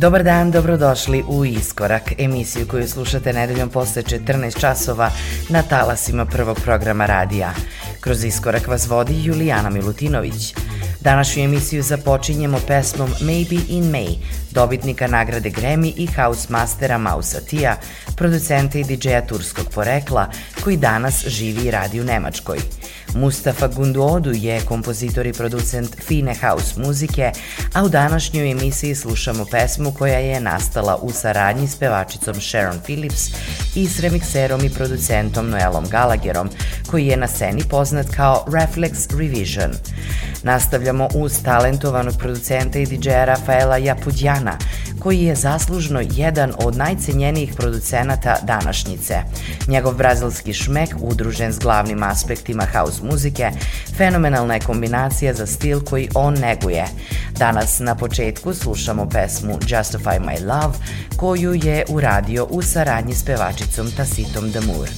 Dobar dan, dobrodošli u Iskorak, emisiju koju slušate nedeljom posle 14 časova na talasima prvog programa radija. Kroz Iskorak vas vodi Julijana Milutinović. Današnju emisiju započinjemo pesmom Maybe in May, dobitnika nagrade Grammy i house mastera Mausa Tija, producenta i DJ-a turskog porekla, koji danas živi i radi u Nemačkoj. Mustafa Gunduodu je kompozitor i producent fine house muzike, a u današnjoj emisiji slušamo pesmu koja je nastala u saradnji s pevačicom Sharon Phillips i s remikserom i producentom Noelom Gallagherom, koji je na sceni poznat kao Reflex Revision. Nastavljamo uz talentovanog producenta i DJ-a Rafaela Japudjana, koji je zaslužno jedan od najcenjenijih producenata današnjice. Njegov brazilski šmek, udružen s glavnim aspektima house muzike, fenomenalna je kombinacija za stil koji on neguje. Danas na početku slušamo pesmu Justify My Love, koju je uradio u saradnji s pevačicom Tasitom Damur.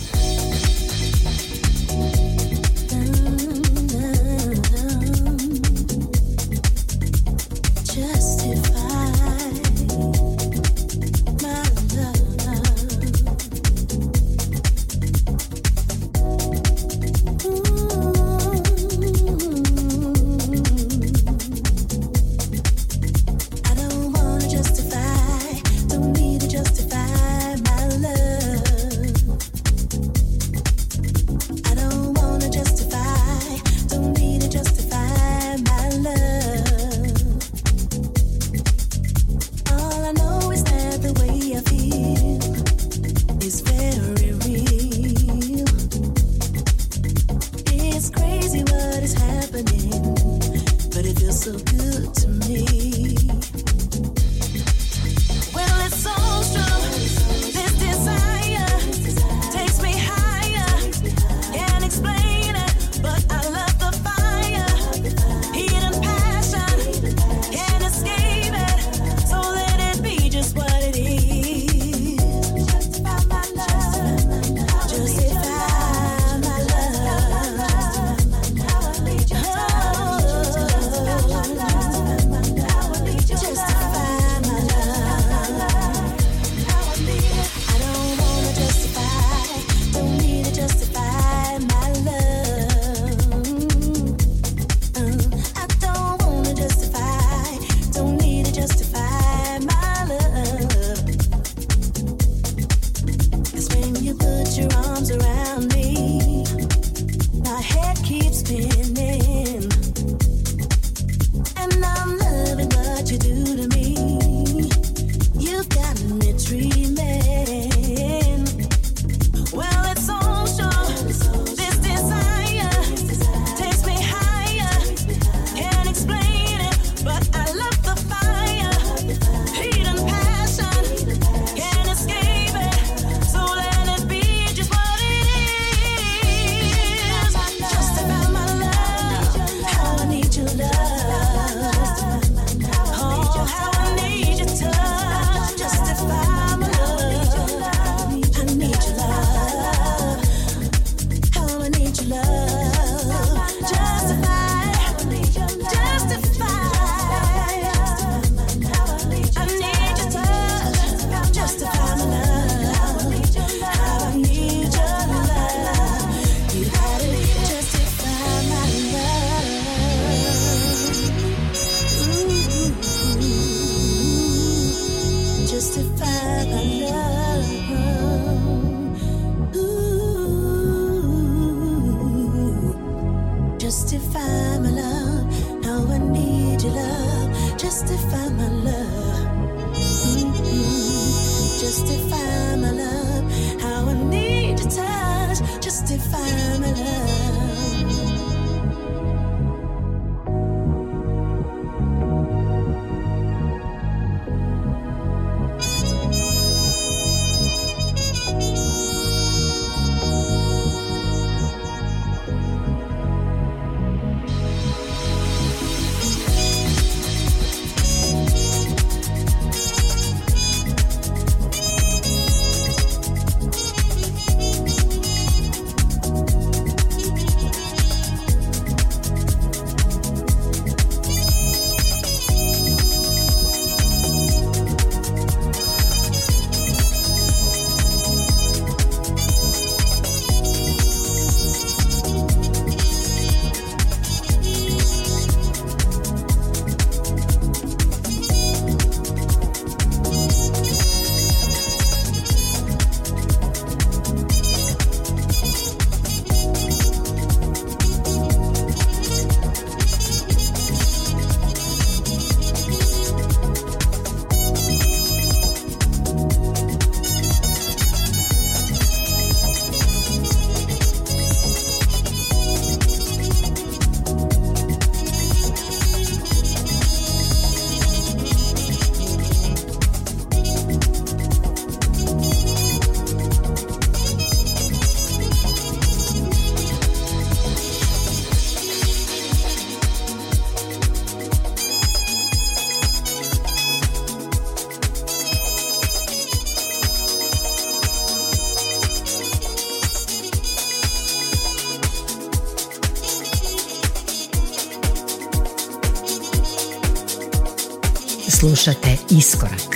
Slušate Iskorak.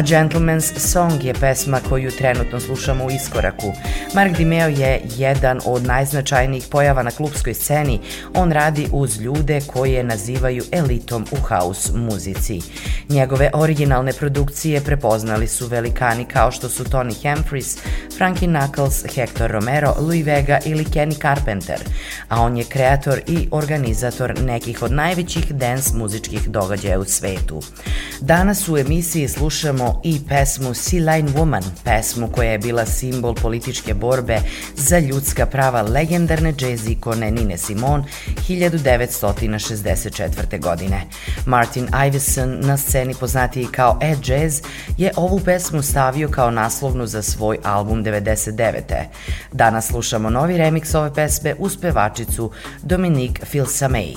A Gentleman's Song je pesma koju trenutno slušamo u iskoraku. Mark Dimeo je jedan od najznačajnijih pojava na klubskoj sceni. On radi uz ljude koje nazivaju elitom u house muzici. Njegove originalne produkcije prepoznali su velikani kao što su Tony Humphries, Frankie Knuckles, Hector Romero, Louis Vega ili Kenny Carpenter, a on je kreator i organizator nekih od najvećih dance muzičkih događaja u svetu. Danas u emisiji slušamo i pesmu Sea Line Woman, pesmu koja je bila simbol političke borbe za ljudska prava legendarne jazz ikone Nine Simone 1964. godine. Martin Iveson, na sceni poznatiji kao Ed Jazz, je ovu pesmu stavio kao naslovnu za svoj album 99. Danas slušamo novi remix ove pesme uz pevačicu Dominique Filsamei.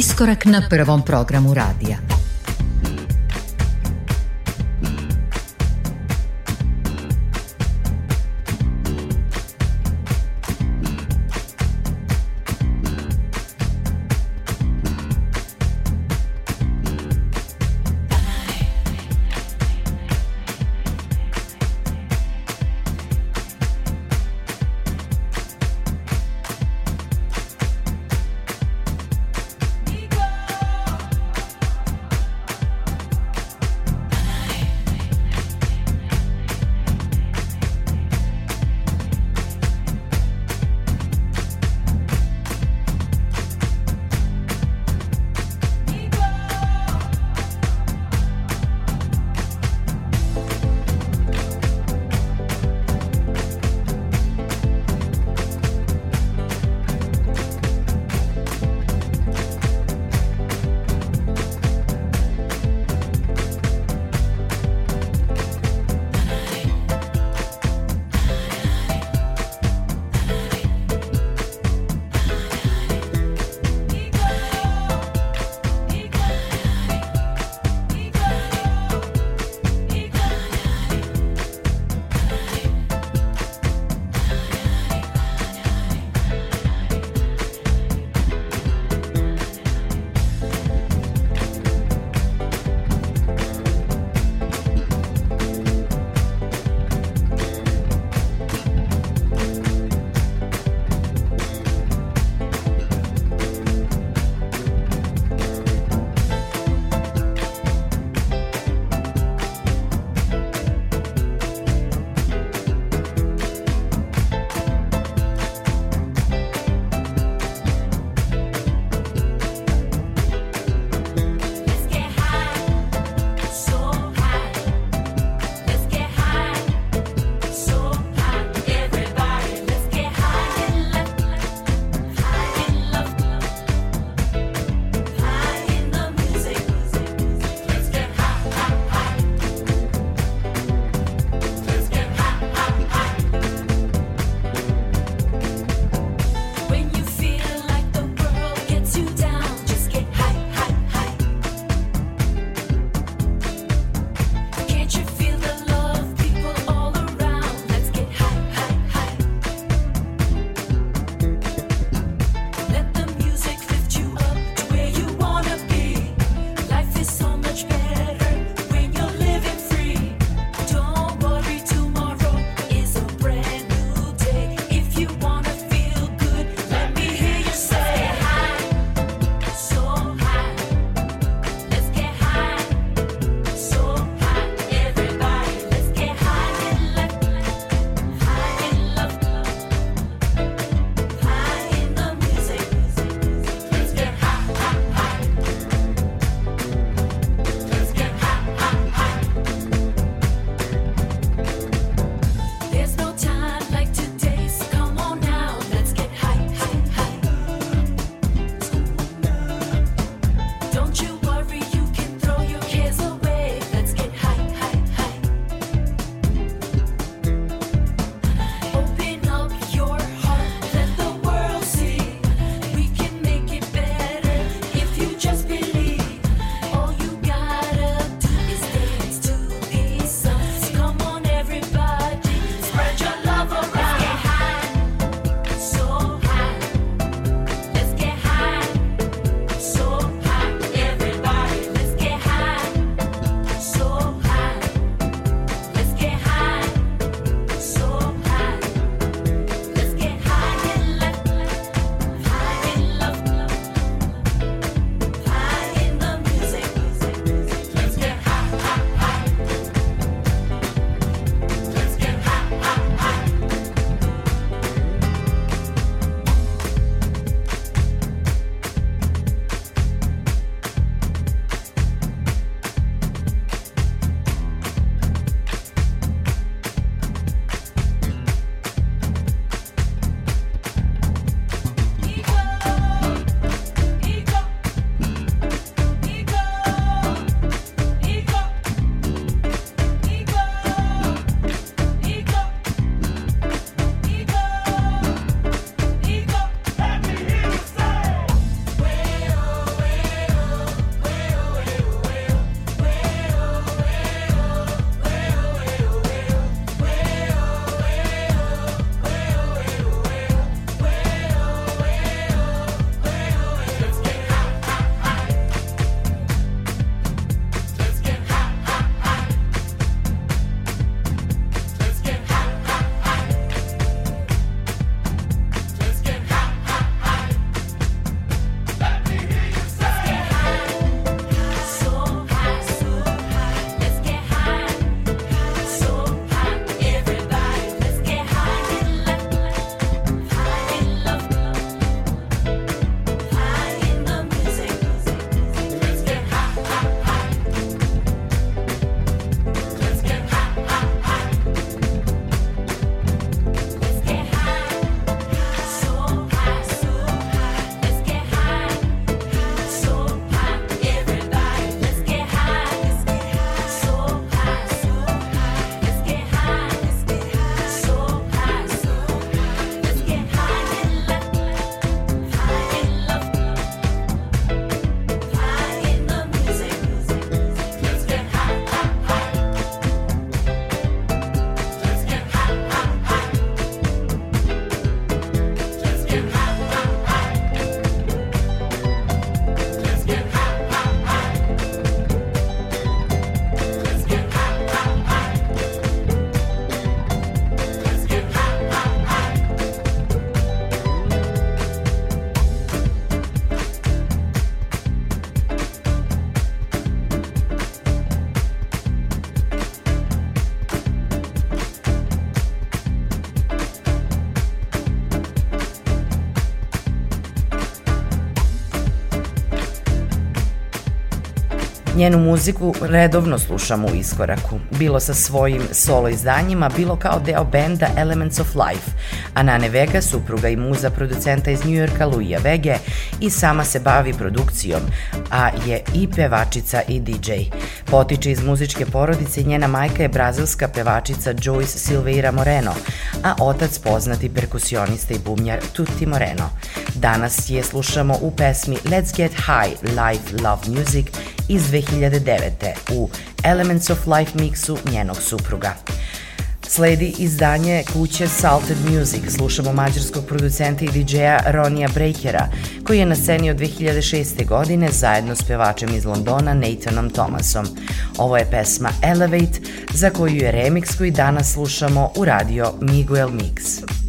Iskorak na prvom programu radija. Njenu muziku redovno slušamo u iskoraku, bilo sa svojim solo izdanjima, bilo kao deo benda Elements of Life. Anane Vega, supruga i muza producenta iz New Yorka Luija Vege i sama se bavi produkcijom, a je i pevačica i DJ. Potiče iz muzičke porodice i njena majka je brazilska pevačica Joyce Silveira Moreno, a otac poznati perkusionista i bumnjar Tutti Moreno. Danas je slušamo u pesmi Let's Get High Live Love Music iz 2009. u Elements of Life mixu njenog supruga. Sledi izdanje kuće Salted Music, slušamo mađarskog producenta i DJ-a Ronija Breakera, koji je na sceni od 2006. godine zajedno s pevačem iz Londona Nathanom Thomasom. Ovo je pesma Elevate, za koju je remix koji danas slušamo u radio Miguel Mix.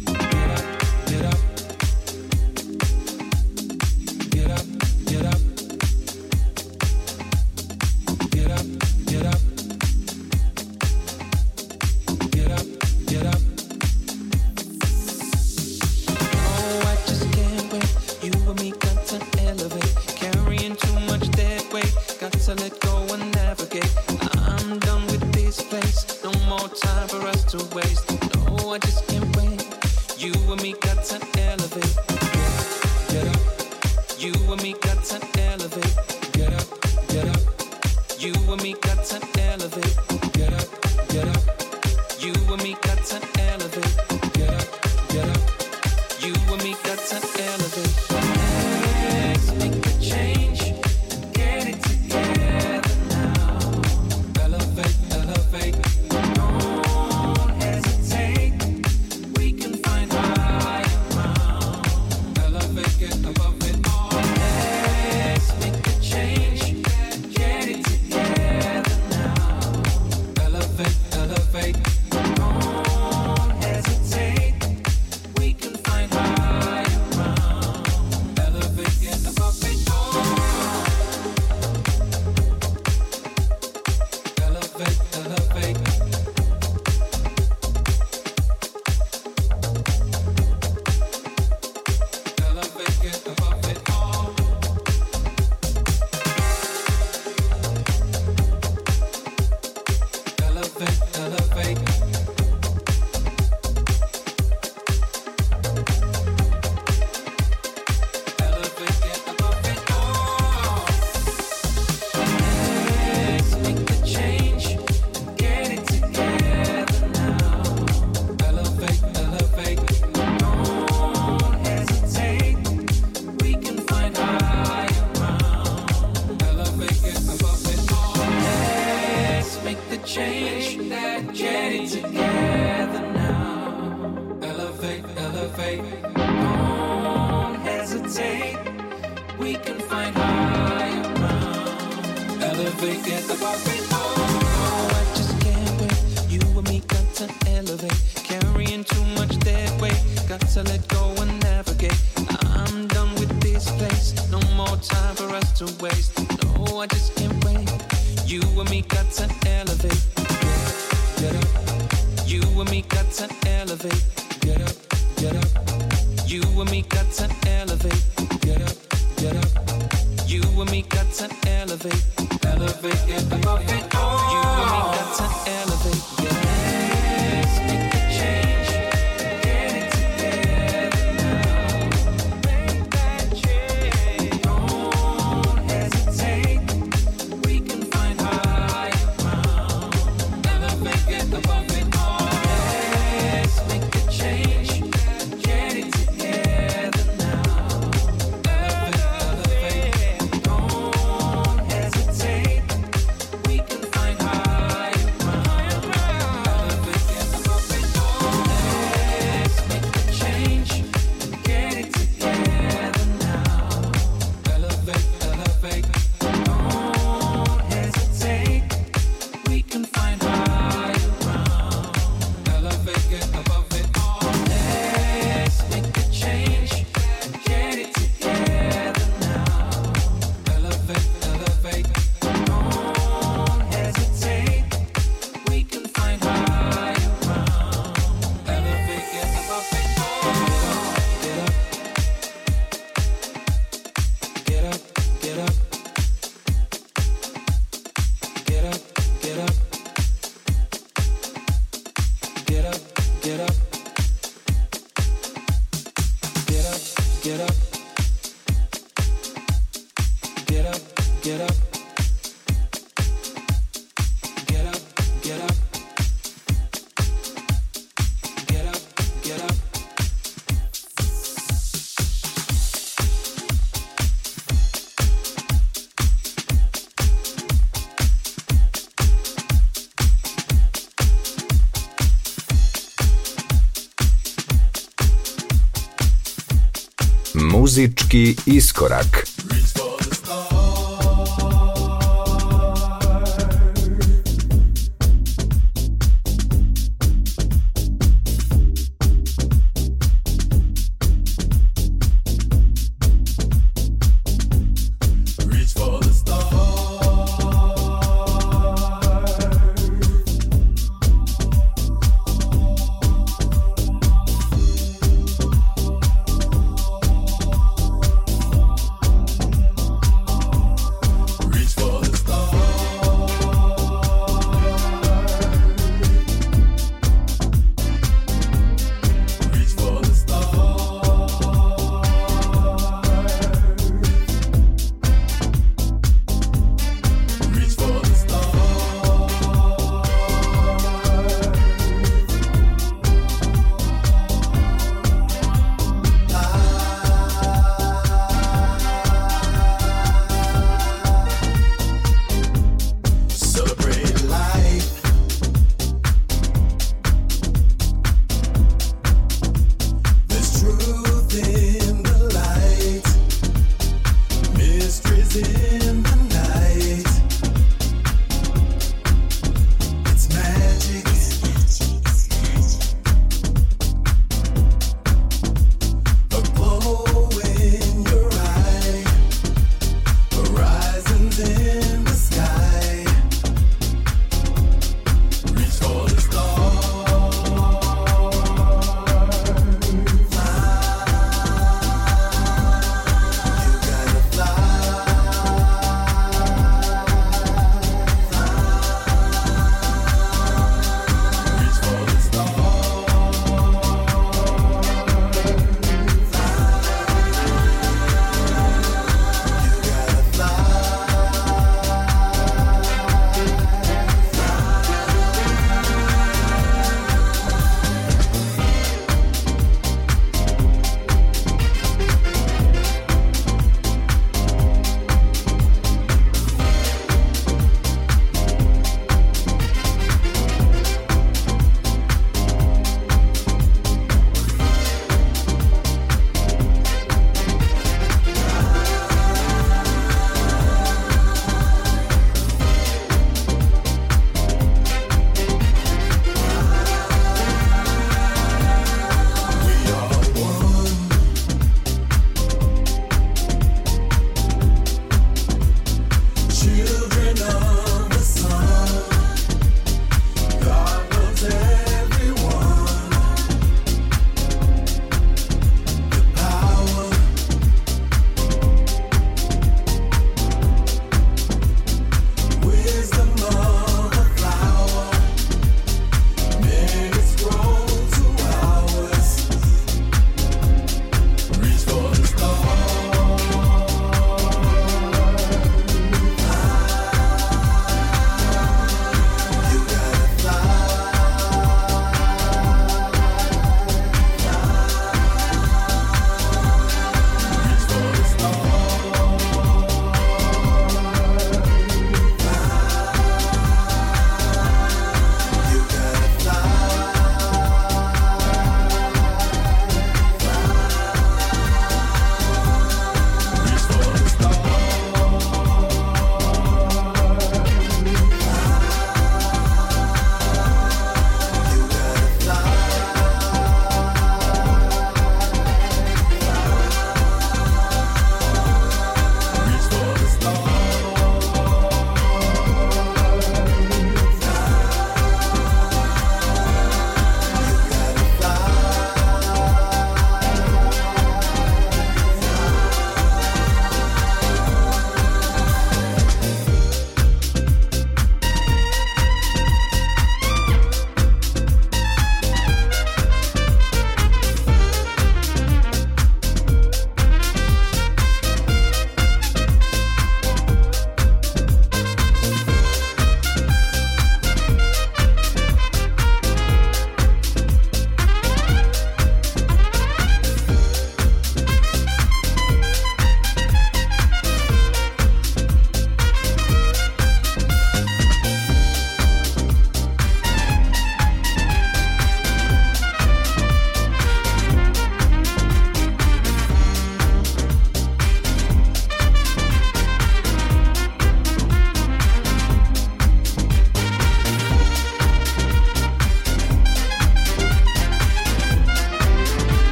find time. Muzički iskorak.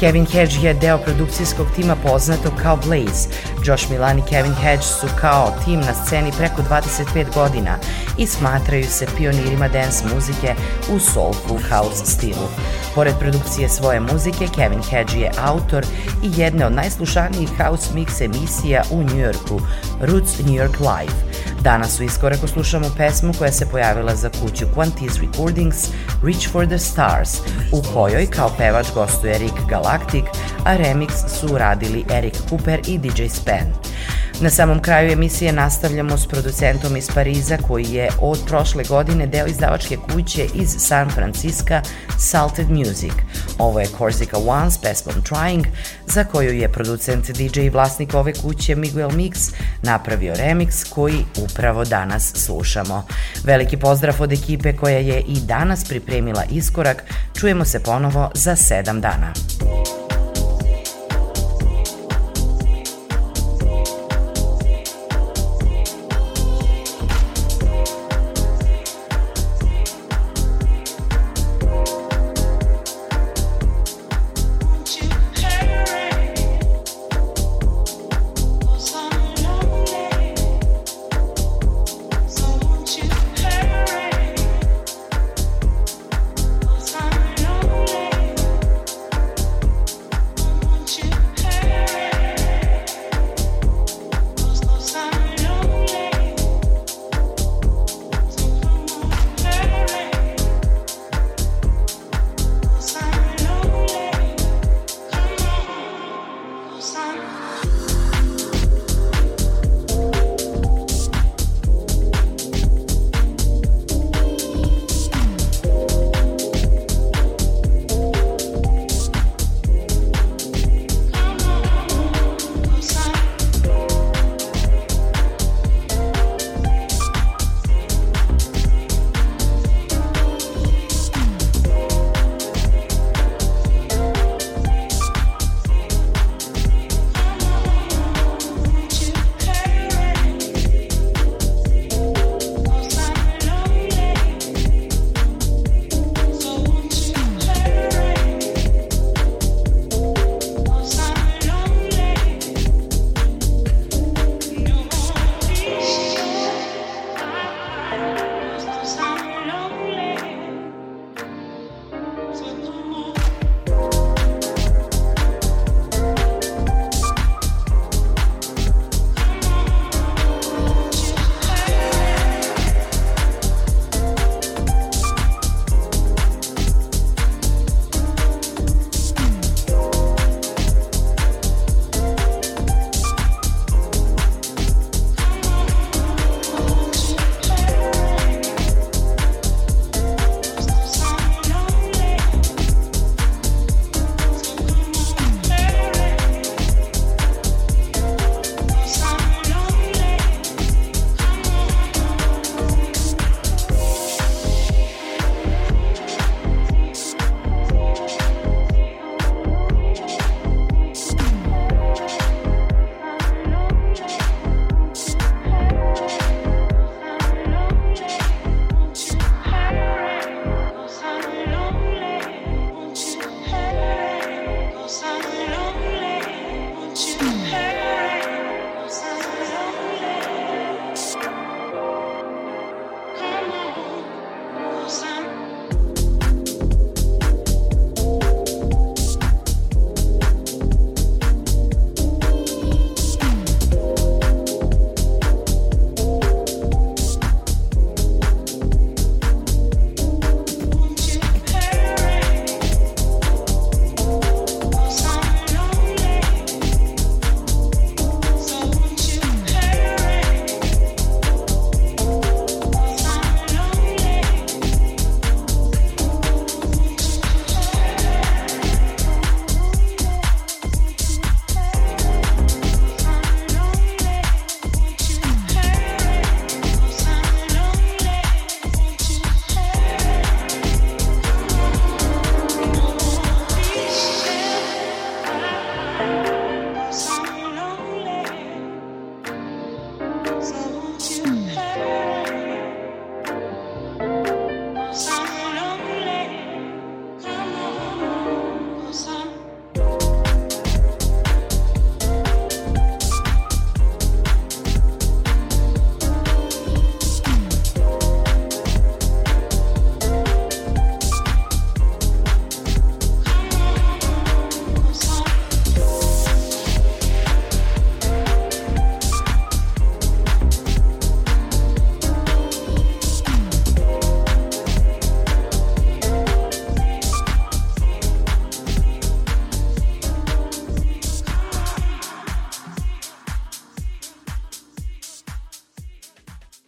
Kevin Hedge je deo produkcijskog tima poznatog kao Blaze. Josh Milan i Kevin Hedge su kao tim na sceni preko 25 godina i smatraju se pionirima dance muzike u soulful house stilu. Pored produkcije svoje muzike, Kevin Hedge je autor i jedne od najslušanijih house mix emisija u Njujorku, Roots New York Live. Danas u iskoraku slušamo pesmu koja se pojavila za kuću Quantis Recordings, Reach for the Stars, u kojoj kao pevač gostuje Rick Galactic, a remix su uradili Eric Cooper i DJ Spen. Na samom kraju emisije nastavljamo s producentom iz Pariza koji je od prošle godine deo izdavačke kuće iz San Francisco Salted Music. Ovo je Corsica One s pesmom Trying, za koju je producent DJ i vlasnik ove kuće Miguel Mix napravio remix koji upravo danas slušamo. Veliki pozdrav od ekipe koja je i danas pripremila iskorak. Čujemo se ponovo za sedam dana.